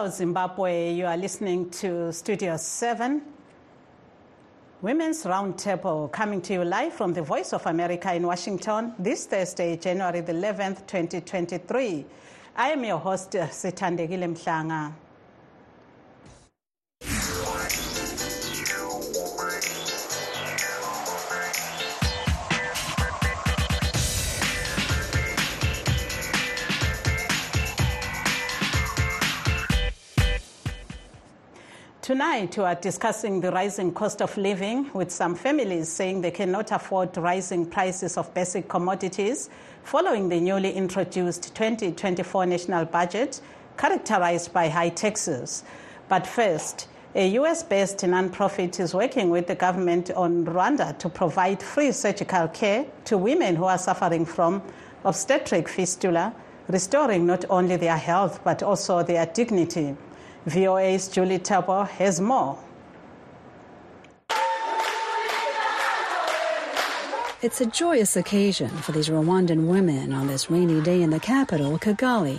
Hello, Zimbabwe. You are listening to Studio 7. Women's Roundtable coming to you live from the Voice of America in Washington this Thursday, January the 11th, 2023. I am your host, Sithandekile Mhlanga. Tonight, we are discussing the rising cost of living, with some families saying they cannot afford rising prices of basic commodities following the newly introduced 2024 national budget, characterized by high taxes. But first, a US based nonprofit is working with the government on Rwanda to provide free surgical care to women who are suffering from obstetric fistula, restoring not only their health but also their dignity. VOA's Julie Taboh has more. It's a joyous occasion for these Rwandan women on this rainy day in the capital, Kigali.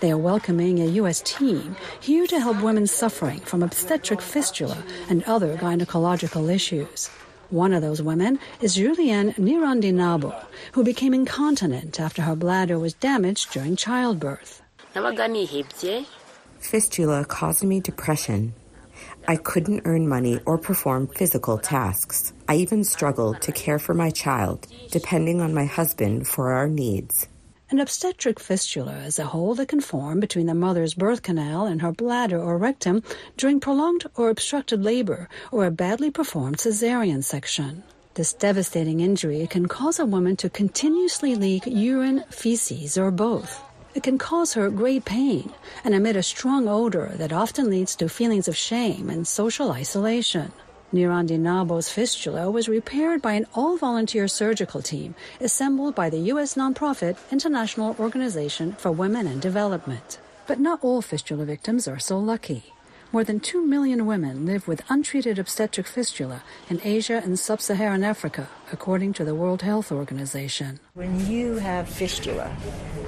They are welcoming a U.S. team here to help women suffering from obstetric fistula and other gynecological issues. One of those women is Julienne Nirandinabo, who became incontinent after her bladder was damaged during childbirth. Fistula caused me depression. I couldn't earn money or perform physical tasks. I even struggled to care for my child, depending on my husband for our needs. An obstetric fistula is a hole that can form between the mother's birth canal and her bladder or rectum during prolonged or obstructed labor or a badly performed cesarean section. This devastating injury can cause a woman to continuously leak urine, feces, or both. It can cause her great pain and emit a strong odor that often leads to feelings of shame and social isolation. Nirandinabo's fistula was repaired by an all-volunteer surgical team assembled by the U.S. nonprofit International Organization for Women and Development. But not all fistula victims are so lucky. More than 2 million women live with untreated obstetric fistula in Asia and sub Saharan Africa, according to the World Health Organization. When you have fistula,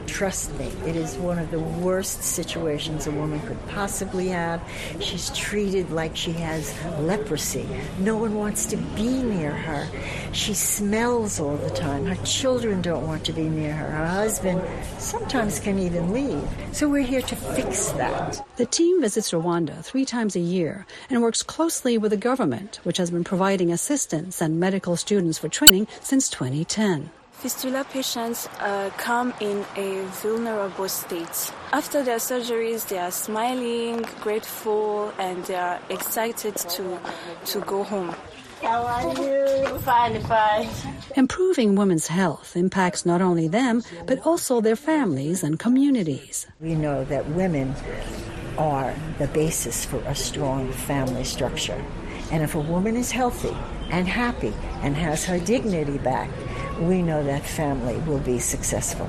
trust me, it is one of the worst situations a woman could possibly have. She's treated like she has leprosy. No one wants to be near her. She smells all the time. Her children don't want to be near her. Her husband sometimes can even leave. So we're here to fix that. The team visits Rwanda three times a year and works closely with the government, which has been providing assistance and medical students for training since 2010. Fistula patients uh, come in a vulnerable state. After their surgeries, they are smiling, grateful, and they are excited to, to go home. How are you? Fine, fine. Improving women's health impacts not only them, but also their families and communities. We know that women are the basis for a strong family structure. And if a woman is healthy and happy and has her dignity back, we know that family will be successful.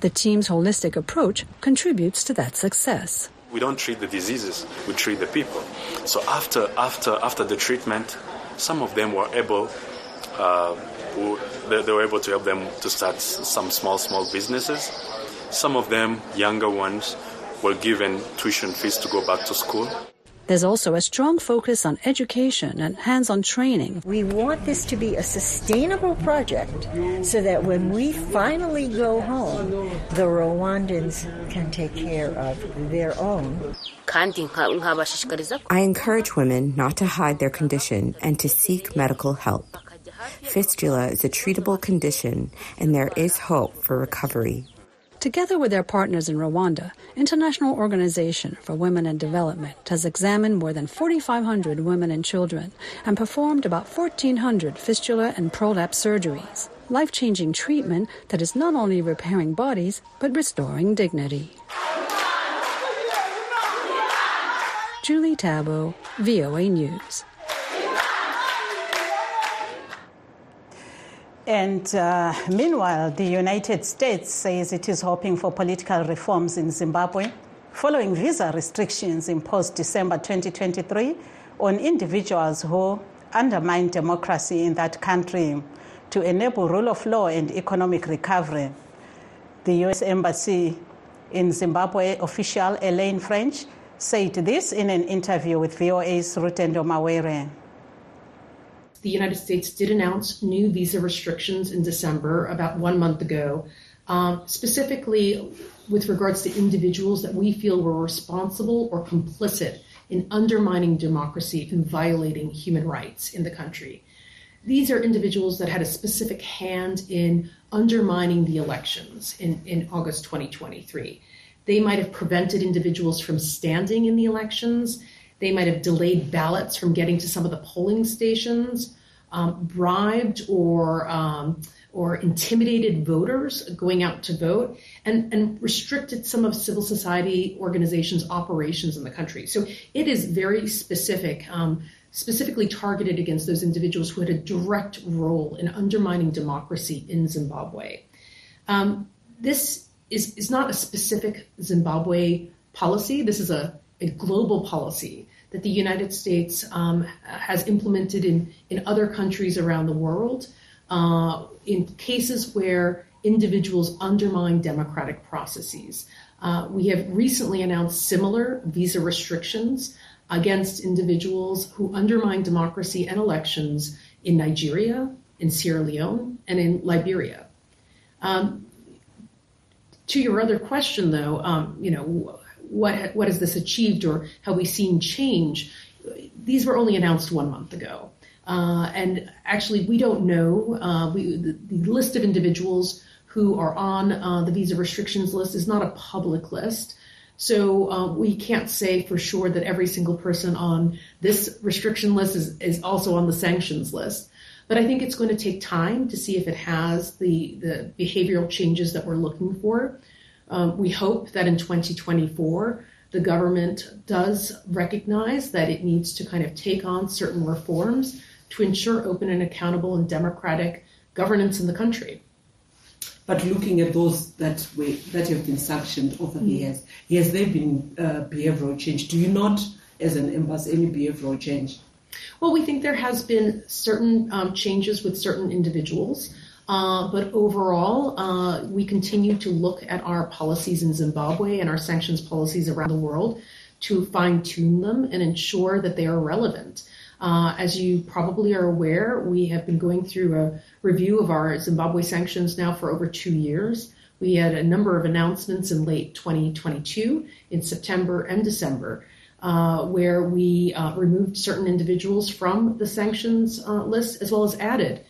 The team's holistic approach contributes to that success. We don't treat the diseases, we treat the people. So after, after, after the treatment, some of them were able, uh, they, they were able to help them to start some small, small businesses. Some of them, younger ones, were given tuition fees to go back to school. There's also a strong focus on education and hands on training. We want this to be a sustainable project so that when we finally go home, the Rwandans can take care of their own. I encourage women not to hide their condition and to seek medical help. Fistula is a treatable condition, and there is hope for recovery. Together with their partners in Rwanda, International Organization for Women and Development has examined more than 4,500 women and children and performed about 1,400 fistula and prolapse surgeries. Life changing treatment that is not only repairing bodies, but restoring dignity. Julie Taboh, VOA News. And uh, meanwhile, the United States says it is hoping for political reforms in Zimbabwe following visa restrictions imposed December 2023 on individuals who undermine democracy in that country to enable rule of law and economic recovery. The U.S. Embassy in Zimbabwe official Elaine French said this in an interview with VOA's Rutendo Mawere. The United States did announce new visa restrictions in December, about one month ago, um, specifically with regards to individuals that we feel were responsible or complicit in undermining democracy and violating human rights in the country. These are individuals that had a specific hand in undermining the elections in, in August 2023. They might have prevented individuals from standing in the elections. They might have delayed ballots from getting to some of the polling stations, um, bribed or um, or intimidated voters going out to vote, and, and restricted some of civil society organizations' operations in the country. So it is very specific, um, specifically targeted against those individuals who had a direct role in undermining democracy in Zimbabwe. Um, this is, is not a specific Zimbabwe policy. This is a, a global policy that the United States um, has implemented in, in other countries around the world uh, in cases where individuals undermine democratic processes. Uh, we have recently announced similar visa restrictions against individuals who undermine democracy and elections in Nigeria, in Sierra Leone, and in Liberia. Um, to your other question, though, um, you know, what what has this achieved, or have we seen change? These were only announced one month ago, uh, and actually, we don't know. Uh, we, the, the, list of individuals who are on uh, the visa restrictions list is not a public list. So uh, we can't say for sure that every single person on this restriction list is, is also on the sanctions list. But I think it's going to take time to see if it has the, the behavioral changes that we're looking for. Um, we hope that in 2024, the government does recognize that it needs to kind of take on certain reforms to ensure open and accountable and democratic governance in the country. But looking at those that way, that have been sanctioned over the mm-hmm. years, has there been uh, behavioral change? Do you not, as an embassy, any behavioral change? Well, we think there has been certain um, changes with certain individuals. Uh, but overall, uh, we continue to look at our policies in Zimbabwe and our sanctions policies around the world to fine tune them and ensure that they are relevant. Uh, as you probably are aware, we have been going through a review of our Zimbabwe sanctions now for over two years. We had a number of announcements in late 2022, in September and December, uh, where we uh, removed certain individuals from the sanctions uh, list as well as added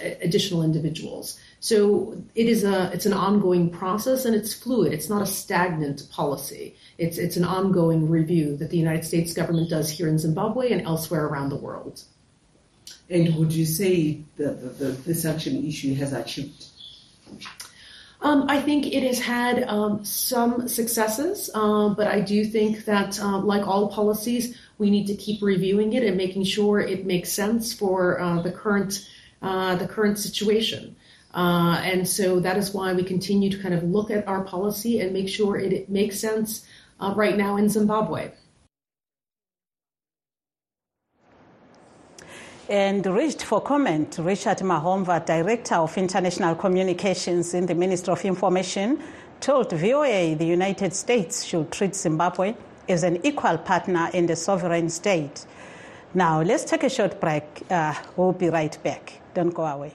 additional individuals. So it is a it's an ongoing process and it's fluid. It's not a stagnant policy. It's it's an ongoing review that the United States government does here in Zimbabwe and elsewhere around the world. And would you say that the, the, sanction issue has achieved? Um, I think it has had um, some successes, uh, but I do think that, uh, like all policies, we need to keep reviewing it and making sure it makes sense for uh, the current uh, the current situation. Uh, and so that is why we continue to kind of look at our policy and make sure it, it makes sense uh, right now in Zimbabwe. And reached for comment, Richard Mahomva, Director of International Communications in the Ministry of Information, told VOA the United States should treat Zimbabwe as an equal partner in the sovereign state. Now, let's take a short break. Uh, we'll be right back. Don't go away.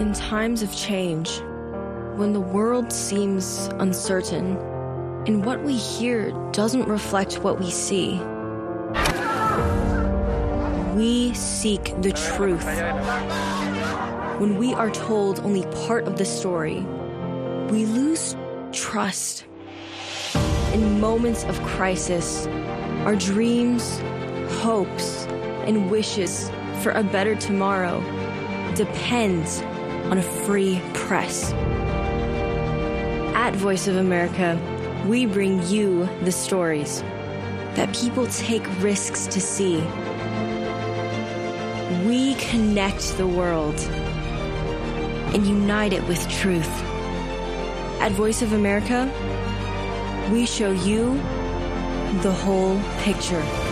In times of change, when the world seems uncertain and what we hear doesn't reflect what we see, we seek the truth. When we are told only part of the story, we lose trust. In moments of crisis, our dreams, hopes, and wishes for a better tomorrow depends on a free press. At Voice of America, we bring you the stories that people take risks to see we connect the world and unite it with truth. At Voice of America, we show you the whole picture.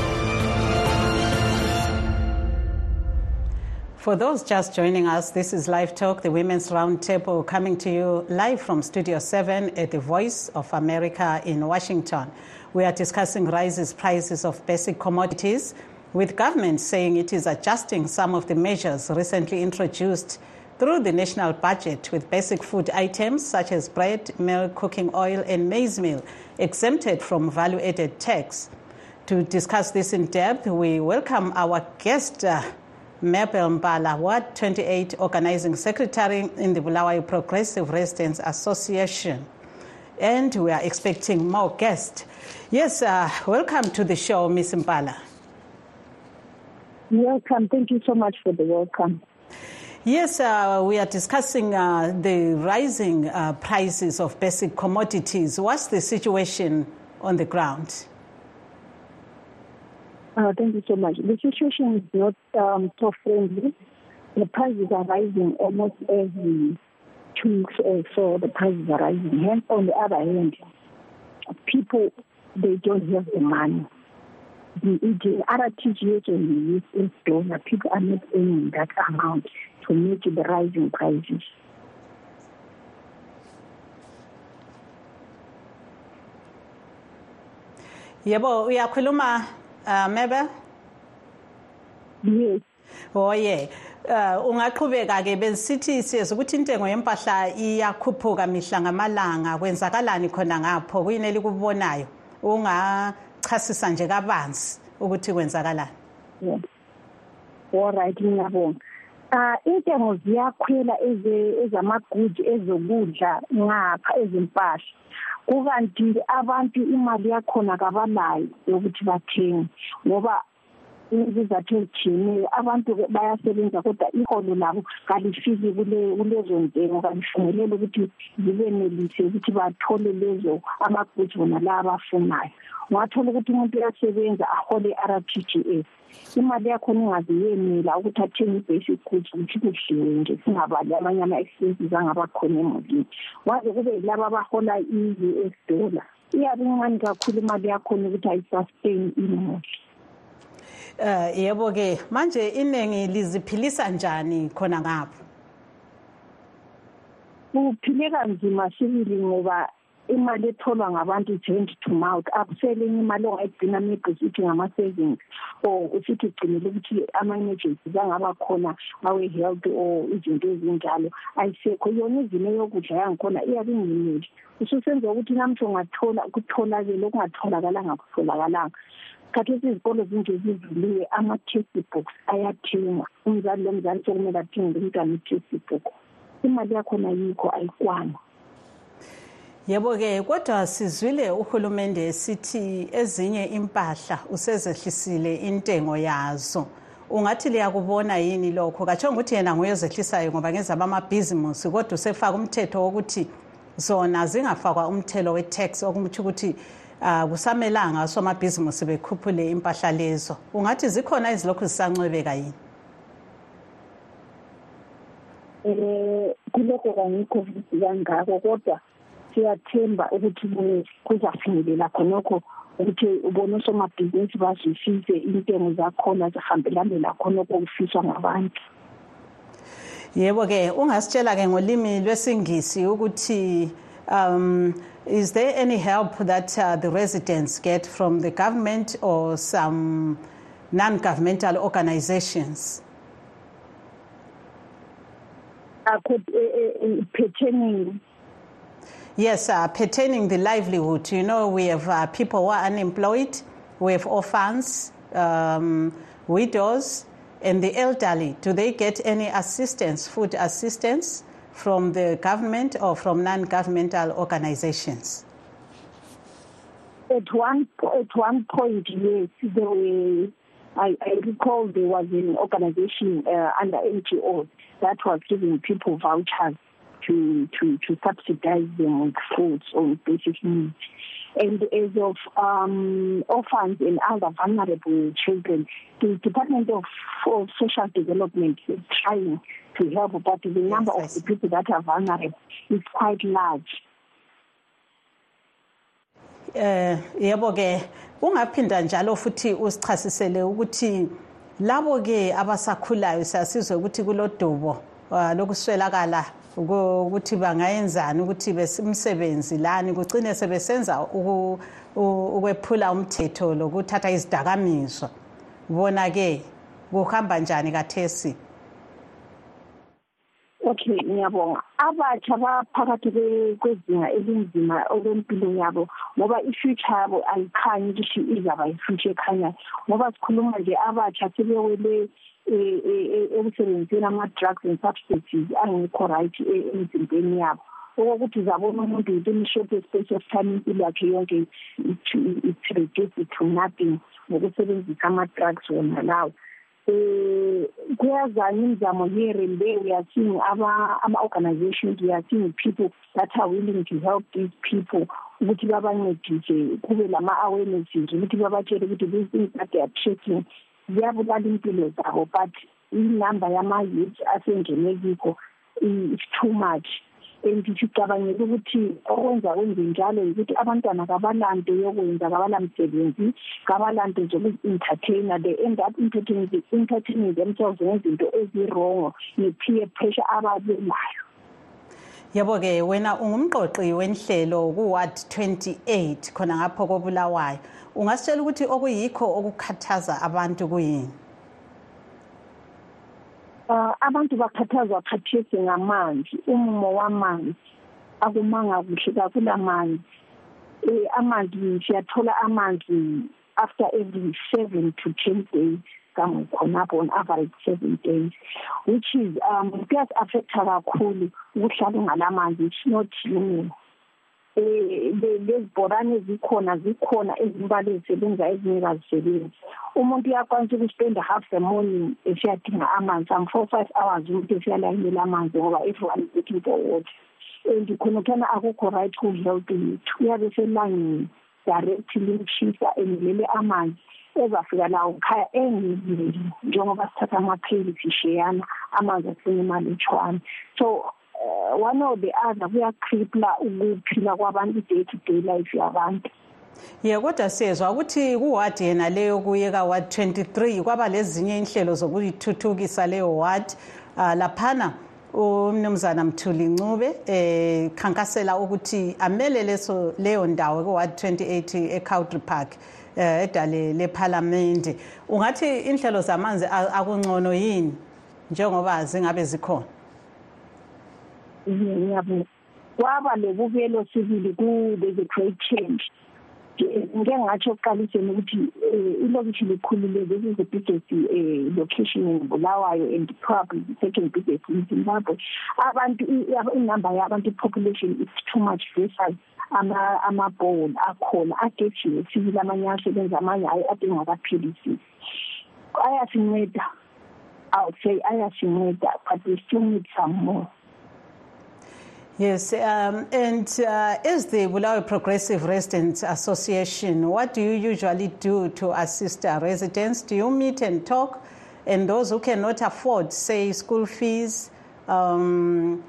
For those just joining us, this is Live Talk, the Women's Roundtable, coming to you live from Studio 7 at the Voice of America in Washington. We are discussing rises prices of basic commodities, with government saying it is adjusting some of the measures recently introduced through the national budget with basic food items such as bread, milk, cooking oil, and maize meal exempted from value-added tax. To discuss this in depth, we welcome our guest, uh, Mabel Mbala, Ward 28 Organizing Secretary in the Bulawayo Progressive Residents Association. And we are expecting more guests. Yes, uh, welcome to the show, Ms. Mbala. Welcome. Thank you so much for the welcome. Yes, uh, we are discussing uh, the rising uh, prices of basic commodities. What's the situation on the ground? Uh, thank you so much. The situation is not um, so friendly. The prices are rising almost every two weeks or so. The prices are rising. Hence, on the other hand, people they don't have the money. The, the RTGS and the US dollar, people are not earning that amount to meet the rising prices. Yebo, uyakhuluma uh, Mebe? Yes. Oye. Uh, ungaqhubeka ke besithi siyazi ukuthi intengo yempahla iyakhuphuka mihla ngamalanga kwenzakalani khona ngapho kuyini elikubonayo ungachasisa nje kabanzi ukuthi kwenzakalani Yeah. All right, ngiyabonga. Ah intengo ziyakhwela ezamagudi ezokudla ngapha ezimpahla. Kukanti abantu imali yakhona kabalayo yokuthi bathenge ngoba izizathu ezitshiyeneyo abantu bayasebenza kodwa iholo labo kalifiki kulezo ntengo. Kalifinyelele ukuthi zibenelise ukuthi bathole lezo amagudi bona la abafunayo. Ungathola ukuthi umuntu uyasebenza ahole i-r t g s imali yakhona ingaze yenela ukuthi athenge i-basic goods ukuthi kudliwe nje singabali amanye ama-expenses angabakhona emulini waze kube yilabo abahola i-u s dollar. Iyabe incane kakhulu imali yakhona ukuthi ayisustain imuli Eh yebo ke manje iningi liziphilisa njani khona ngapho Kuphile kanzima sibili ngoba imali etholwa ngabantu hand to mouth. Akusele imali ongayigcina maybe ngama-savings or usithi ugcinele ukuthi ama-emergencies angaba khona awe-health or izinto ezinjalo. Ayisekho. Yona izimo yokudla yangikhona iyabe ingeneli ususenza ukuthi namhla ungathola kutholakele okungatholakalanga kutholakalanga khathesi izikolo zinje zivuliwe ama-textbooks ayathengwa. Umzali lomzali sokumele athenge umntwana i-textbook imali yakhona yikho ayikwani. Yebo-ke kodwa sizwile uhulumende esithi ezinye impahla usezehlisile intengo yazo. Ungathi liyakubona yini lokho? Katshonga ukuthi yena nguyozehlisayo ngoba ngezaba amabhizimusi kodwa usefaka umthetho wokuthi zona zingafakwa umthelo we-tax okumutsho ukuthi uh, kusamelanga somabhizimusi bekhuphule impahla lezo. Ungathi zikhona ezilokhu zisancwebeka yini? Um kulokho kangikho kangako kodwa siyathemba ukuthi kuzafinyelela khonokho ukuthi ubone osomabhizinisi bazwisise intengo zakhona zihambelane lakhonokho kufiswa ngabantu. Yebo-ke ungasitshela-ke ngolimi lwesingisi ukuthi um is there any help that uh, the residents get from the government or some non-governmental organizations uh, pertaining Yes, uh, pertaining the livelihood. You know, we have uh, people who are unemployed, we have orphans, um, widows, and the elderly. Do they get any assistance, food assistance from the government or from non-governmental organizations? At one at one point, yes, there were. I, I recall there was an organization uh, under NGO that was giving people vouchers to, to, to subsidize them with foods or basic needs. And as of um, orphans and other vulnerable children, the Department of, of Social Development is trying to help, but the number yes, of the people that are vulnerable is quite large. Eh yebo ke ungaphinda njalo futhi usichasisele ukuthi labo-ke abasakhulayo siyasizwe ukuthi kulodubo uh, lokuswelakala ukuthi bangayenzani ukuthi umsebenzi lani kugcine sebesenza ukwephula umthetho lokuthatha izidakamizwa. Bona-ke kuhamba njani kathesi? Okay ngiyabonga. Abatsha baphakathi kwezinga elinzima okwempilo yabo ngoba i-future yabo ayikhanyi ukuthi izaba yi-future ekhanyayo ngoba sikhuluma nje abatsha sebewele ekusebenziseni ama-drugs and substances angekho right emzimbeni yabo. Okokuthi uzabona umuntu within a short space of time impilo yakhe yonke it's reduced to nothing ngokusebenzisa ama-drugs wona lawo. Eh kuyazana imizamo here and there we are seeing ama-organizations we are seeing people that are willing to help these people ukuthi babancedise kube lama-awarenesses ukuthi babatshele ukuthi these things that they are tracking ziyabulala impilo zabo but inumber yama-youth asengene kikho is too much. And sicabangela ukuthi okwenza kwenze njalo yikuthi abantwana kabalanto yokwenza kabalamsebenzi kabalanto nje ukuzi-entertainer they end up entertaining themselves ngezinto ezirongo ne-peer pressure ababelayo yebo-ke wena ungumqoqi wenhlelo ku-ward 28 khona ngapho kobulawayo. Ungasitshela ukuthi okuyikho okukhathaza abantu kuyini? Uh, abantu bakhathazwa khathesi ngamanzi. Umumo wamanzi akumanga kuhle kakulamanzi eh amanzi siyathola amanzi after every seven to ten days kama khonapho on average seven days which is um kuyas-affecta kakhulu ukuhlala ungalamanzi it's not union eh lezibhorane zikhona zikhona ezimbalwa ezisebenza ezinye kazisebenzi umuntu uyakwanisa ukuspenda half the morning esiyadinga amanzi. Some four five hours umuntu esiyalayinela amanzi ngoba everyone is looking for water. And khonothana akukho right ku-health yethu uyabe selangeni directly limshisa enilele amanzi. Ezafika lawo khaya engizili njengoba sithatha amapheli sisheyana amanzi asine imalutshwane so uh, one or the other kuyakripla ukuphila kwabantu i-day to day life yabantu. Ye kodwa siyezwa ukuthi kuwadi yena leyo kuye ka-ward 23 kwaba lezinye inhlelo zokuyithuthukisa leyo ward. Uh, laphana umnumzana mthuli ncube eh khankasela ukuthi amele leso leyo ndawo ku-ward 28 eCowdry Park eh edale lephalamende. Ungathi inhlelo zamanzi akungcono yini njengoba zingabe zikhona? Ngiyabona kwaba lebukelo sibili ku there's a great change. Ngike ngatsho ekuqaliseni ukuthi ilokishi likhulile this is the biggest uh, location in bulawayo and probably the second biggest in zimbabwe. Abantu inumber yabantu i-population is too much versus amabhowel akhona. Agejiwe sibili amanye asebenza amanye hayi ade ngakaphilisisi ayasinceda i would say ayasinceda but we still need some more. Yes, um, and uh, as the Bulawayo Progressive Residents Association, what do you usually do to assist our residents? Do you meet and talk? And those who cannot afford, say, school fees, um,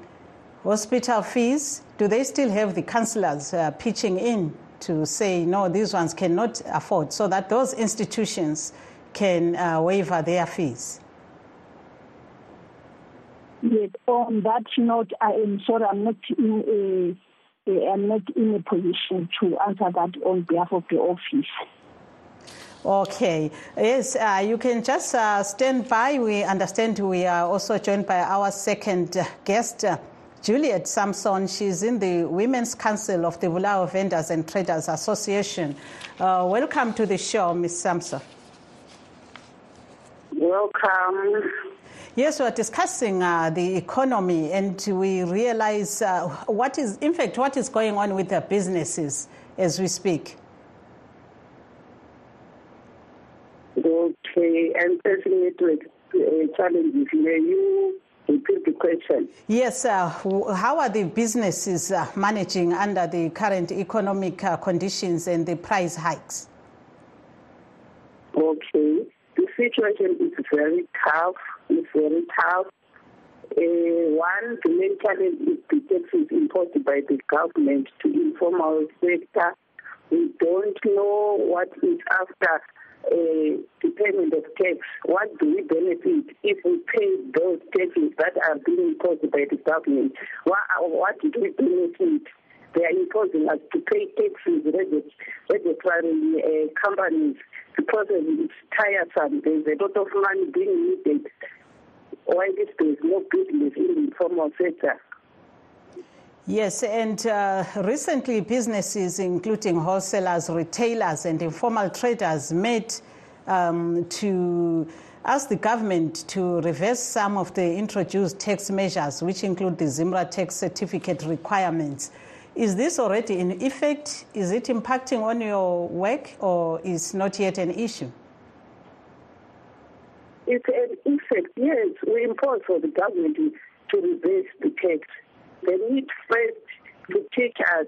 hospital fees, do they still have the councillors uh, pitching in to say, no, these ones cannot afford, so that those institutions can uh, waiver their fees? Yes, on that note, I am sorry, I'm not in a, I'm not in a position to answer that on behalf of the office. Okay. Yes, uh, you can just uh, stand by. We understand we are also joined by our second guest, uh, Juliet Samson. She's in the Women's Council of the Bulawayo Vendors and Traders Association. Uh, welcome to the show, Ms. Samson. Welcome. Yes, we are discussing uh, the economy, and we realize uh, what is, in fact, what is going on with the businesses as we speak. Okay, and facing network uh, challenges. May you repeat the question? Yes, uh, how are the businesses uh, managing under the current economic uh, conditions and the price hikes? Okay, the situation is very tough. It's very tough. Uh, one, the main challenge is the taxes imposed by the government to informal sector. We don't know what is after uh, the payment of tax, what do we benefit if we pay those taxes that are being imposed by the government? What, what do we benefit? They are imposing us to pay taxes regularly uh, companies because it's tiresome. There's a lot of money being needed. Why this there's no business in the informal sector? Yes, and uh, recently businesses, including wholesalers, retailers, and informal traders, met um, to ask the government to reverse some of the introduced tax measures, which include the ZIMRA tax certificate requirements. Is this already in effect? Is it impacting on your work, or is not yet an issue? It's an effect, yes. We impose for the government to reverse the tax they need first to teach us,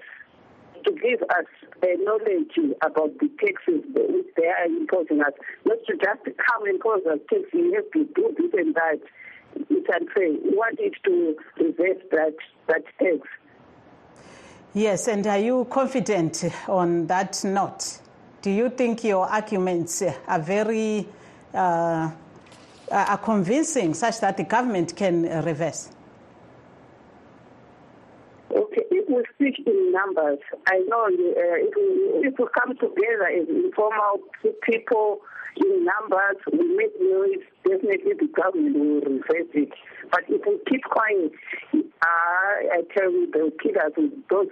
to give us a knowledge about the taxes which they are imposing us, not to just come and impose us taxes. You have to do this and that. It's unfair. We want it to reverse that, that tax. Yes, and are you confident on that note? Do you think your arguments are very uh, are convincing such that the government can reverse? Okay, if we speak in numbers. I know uh, if, we, if we come together as informal people in numbers, we make noise, definitely the government will reverse it. But if we keep quiet, uh, I tell you, they'll kill us with those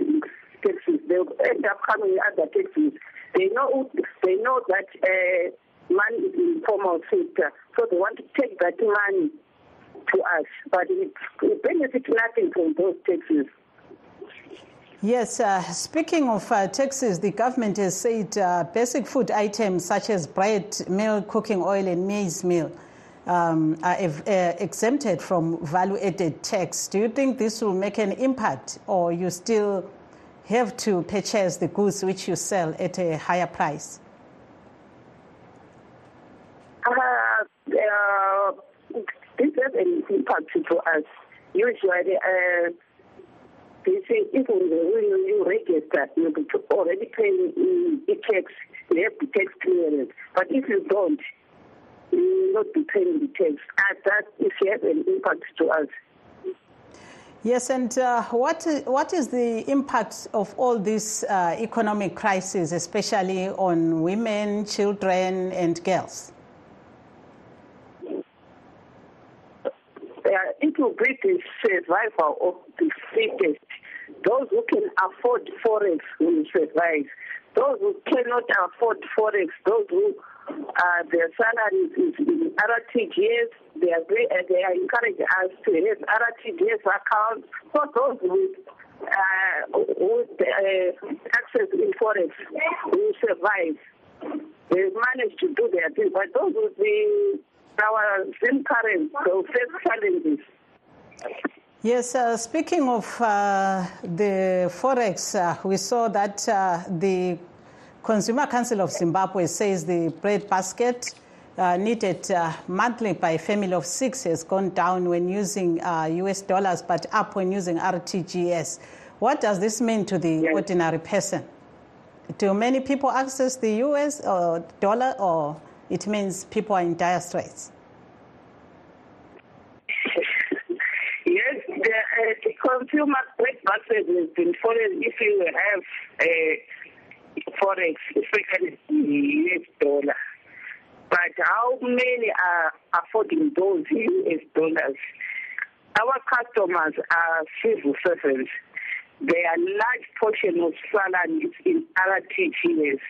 taxes. They'll end up coming other taxes. They know, they know that uh, money is in informal sector, so they want to take that money to us. But it, it benefits nothing from those taxes. Yes, uh, speaking of uh, taxes, the government has said uh, basic food items such as bread, milk, cooking oil, and maize meal um, are uh, exempted from value added tax. Do you think this will make an impact, or you still have to purchase the goods which you sell at a higher price? Uh, uh, this has an impact to us. Usually, they say even when you register, be already paying the tax, you have the tax clearance. But if you don't, you not be paying the tax. And that is has an impact to us. Yes, and uh, what, what is the impact of all this uh, economic crisis, especially on women, children, and girls? Be the survival of the fittest. Those who can afford forex will survive. Those who cannot afford forex, those who uh, their salaries is in RTGS, they are, they are encouraging us to have RTGS accounts for those with uh, with uh, access in forex will survive. They manage to do their thing, but those with the our same current, they'll face challenges. Yes, uh, speaking of uh, the forex, uh, we saw that uh, the Consumer Council of Zimbabwe says the bread basket uh, needed uh, monthly by a family of six has gone down when using US dollars, but up when using RTGS. What does this mean to the yes. ordinary person? Do many people access the US or dollar, or it means people are in dire straits? uh, the consumer trade basket has been foreign if you have a forex, especially US dollar. But how many are affording those US dollars? Our customers are civil servants. Their large portion of salary is in RTGS.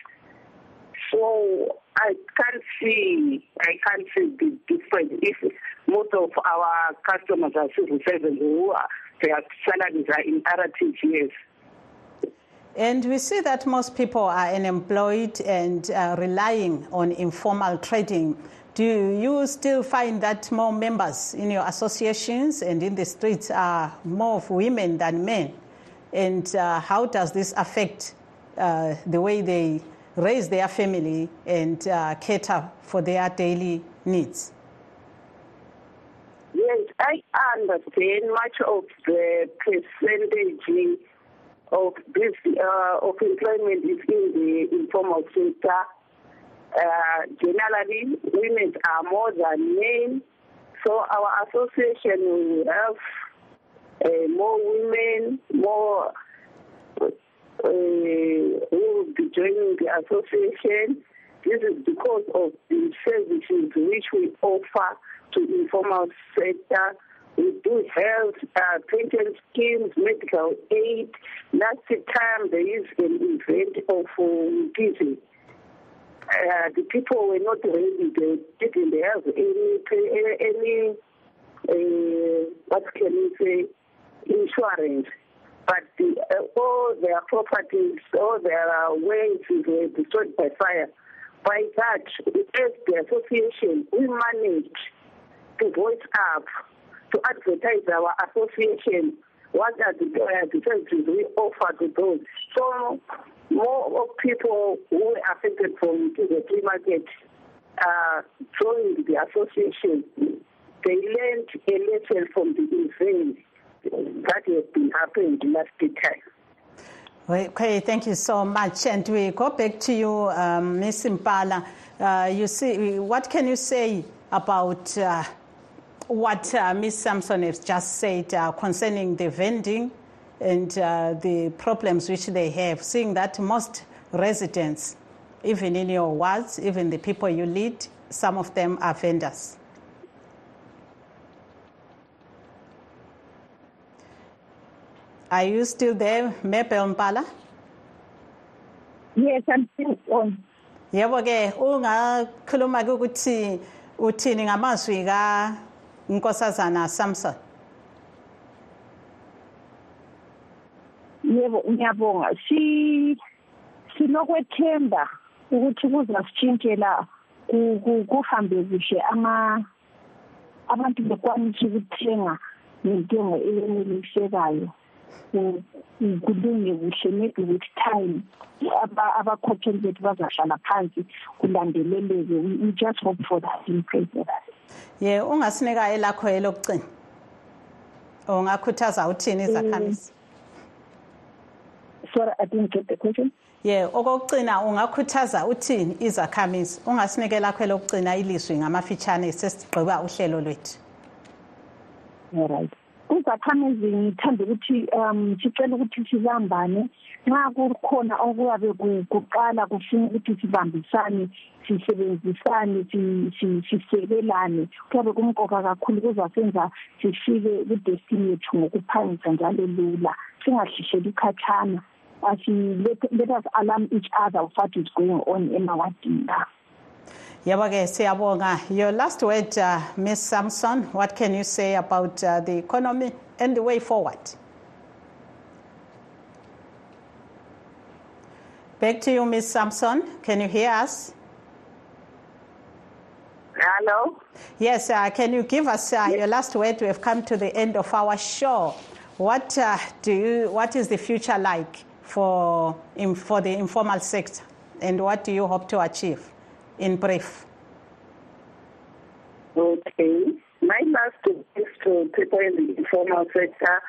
So I can't see I can't see the difference if most of our customers are civil servants who are, their salaries are in RTGS. And we see that most people are unemployed and uh, relying on informal trading. Do you still find that more members in your associations and in the streets are more of women than men? And uh, how does this affect uh, the way they raise their family and uh, cater for their daily needs? I understand much of the percentage of this uh, of employment is in the informal sector. Uh, generally, women are more than men. So our association will have uh, more women, more uh, who will be joining the association. This is because of the services which we offer to informal sector. We do health, uh, pension schemes, medical aid. Last time there is an event of uh, uh, the people were not ready. They didn't have any any uh, what can you say insurance. But the, uh, all their properties, all their ways were destroyed by fire. By that, as the association, we managed to voice up, to advertise our association, what are the, uh, services we offer to those. So more of people who were affected from the free market uh, joined the association. They learned a lesson from the events that has been happening last time. Okay, thank you so much. And we go back to you, um, Ms. Impala. Uh, you see, what can you say about uh, what uh, Ms. Samson has just said uh, concerning the vending and uh, the problems which they have, seeing that most residents, even in your wards, even the people you lead, some of them are vendors? Are you still there, Mabel Mpala? Yes, I'm still on. Yebo ke ungakhuluma ukuthi uthini ngamazwi ka Nkosazana Samson? Yebo ngiyabonga. Si sinokwethemba ukuthi kuzasitshintshela kuhambe kuhle ama abantu bekwanisa ukuthenga ngentengo enelisekayo kulunge kuhle maybe with time. Abakhokeli bethu bazahlala phansi kulandeleleke. We just hope for that and pray for that ye ungasinika elakho elokugcina ungakhuthaza uthini izakhamisi sorry i didn't get the question. Ye okokugcina ungakhuthaza uthini izakhamisi ungasinika elakho elokugcina ilizwi ngamafitshane sesigqiba uhlelo lwethu. All right. Kuzakhamizi ngithanda ukuthi um sicela ukuthi sibambane nxa kukhona okuyabe kuqala kufuna ukuthi sibambisane sisebenzisane sisekelane. Kuyabe kumqoka kakhulu kuzasenza sifike kudestiny yethu ngokuphangisa njalo lula. Singahlisheli khatshana let us alarm each other of what is going on emawadini la Siyabonga. Your last word uh, Ms Samson, what can you say about uh, the economy and the way forward? Back to you Ms Samson. Can you hear us? Hello? Yes, uh, can you give us uh, yes. your last word? We have come to the end of our show. What uh, do you what is the future like for in, for the informal sector and what do you hope to achieve? In brief? Okay. My last is to people in the informal sector.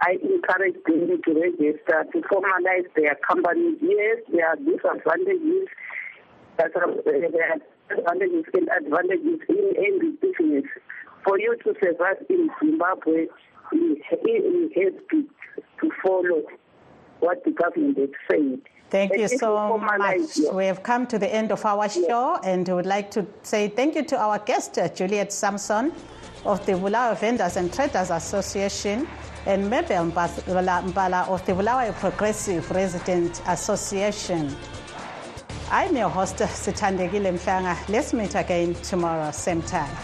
I encourage them to register, to formalize their companies. Yes, there are disadvantages, there are advantages and advantages in any business. For you to survive in Zimbabwe, you have to, to follow what the government has said. Thank you so much. We have come to the end of our show, and we would like to say thank you to our guest, uh, Juliet Samson of the Bulawayo Vendors and Traders Association, and Mabel Mbala of the Bulawayo Progressive Resident Association. I'm your host, Sithandekile Mhlanga. Let's meet again tomorrow, same time.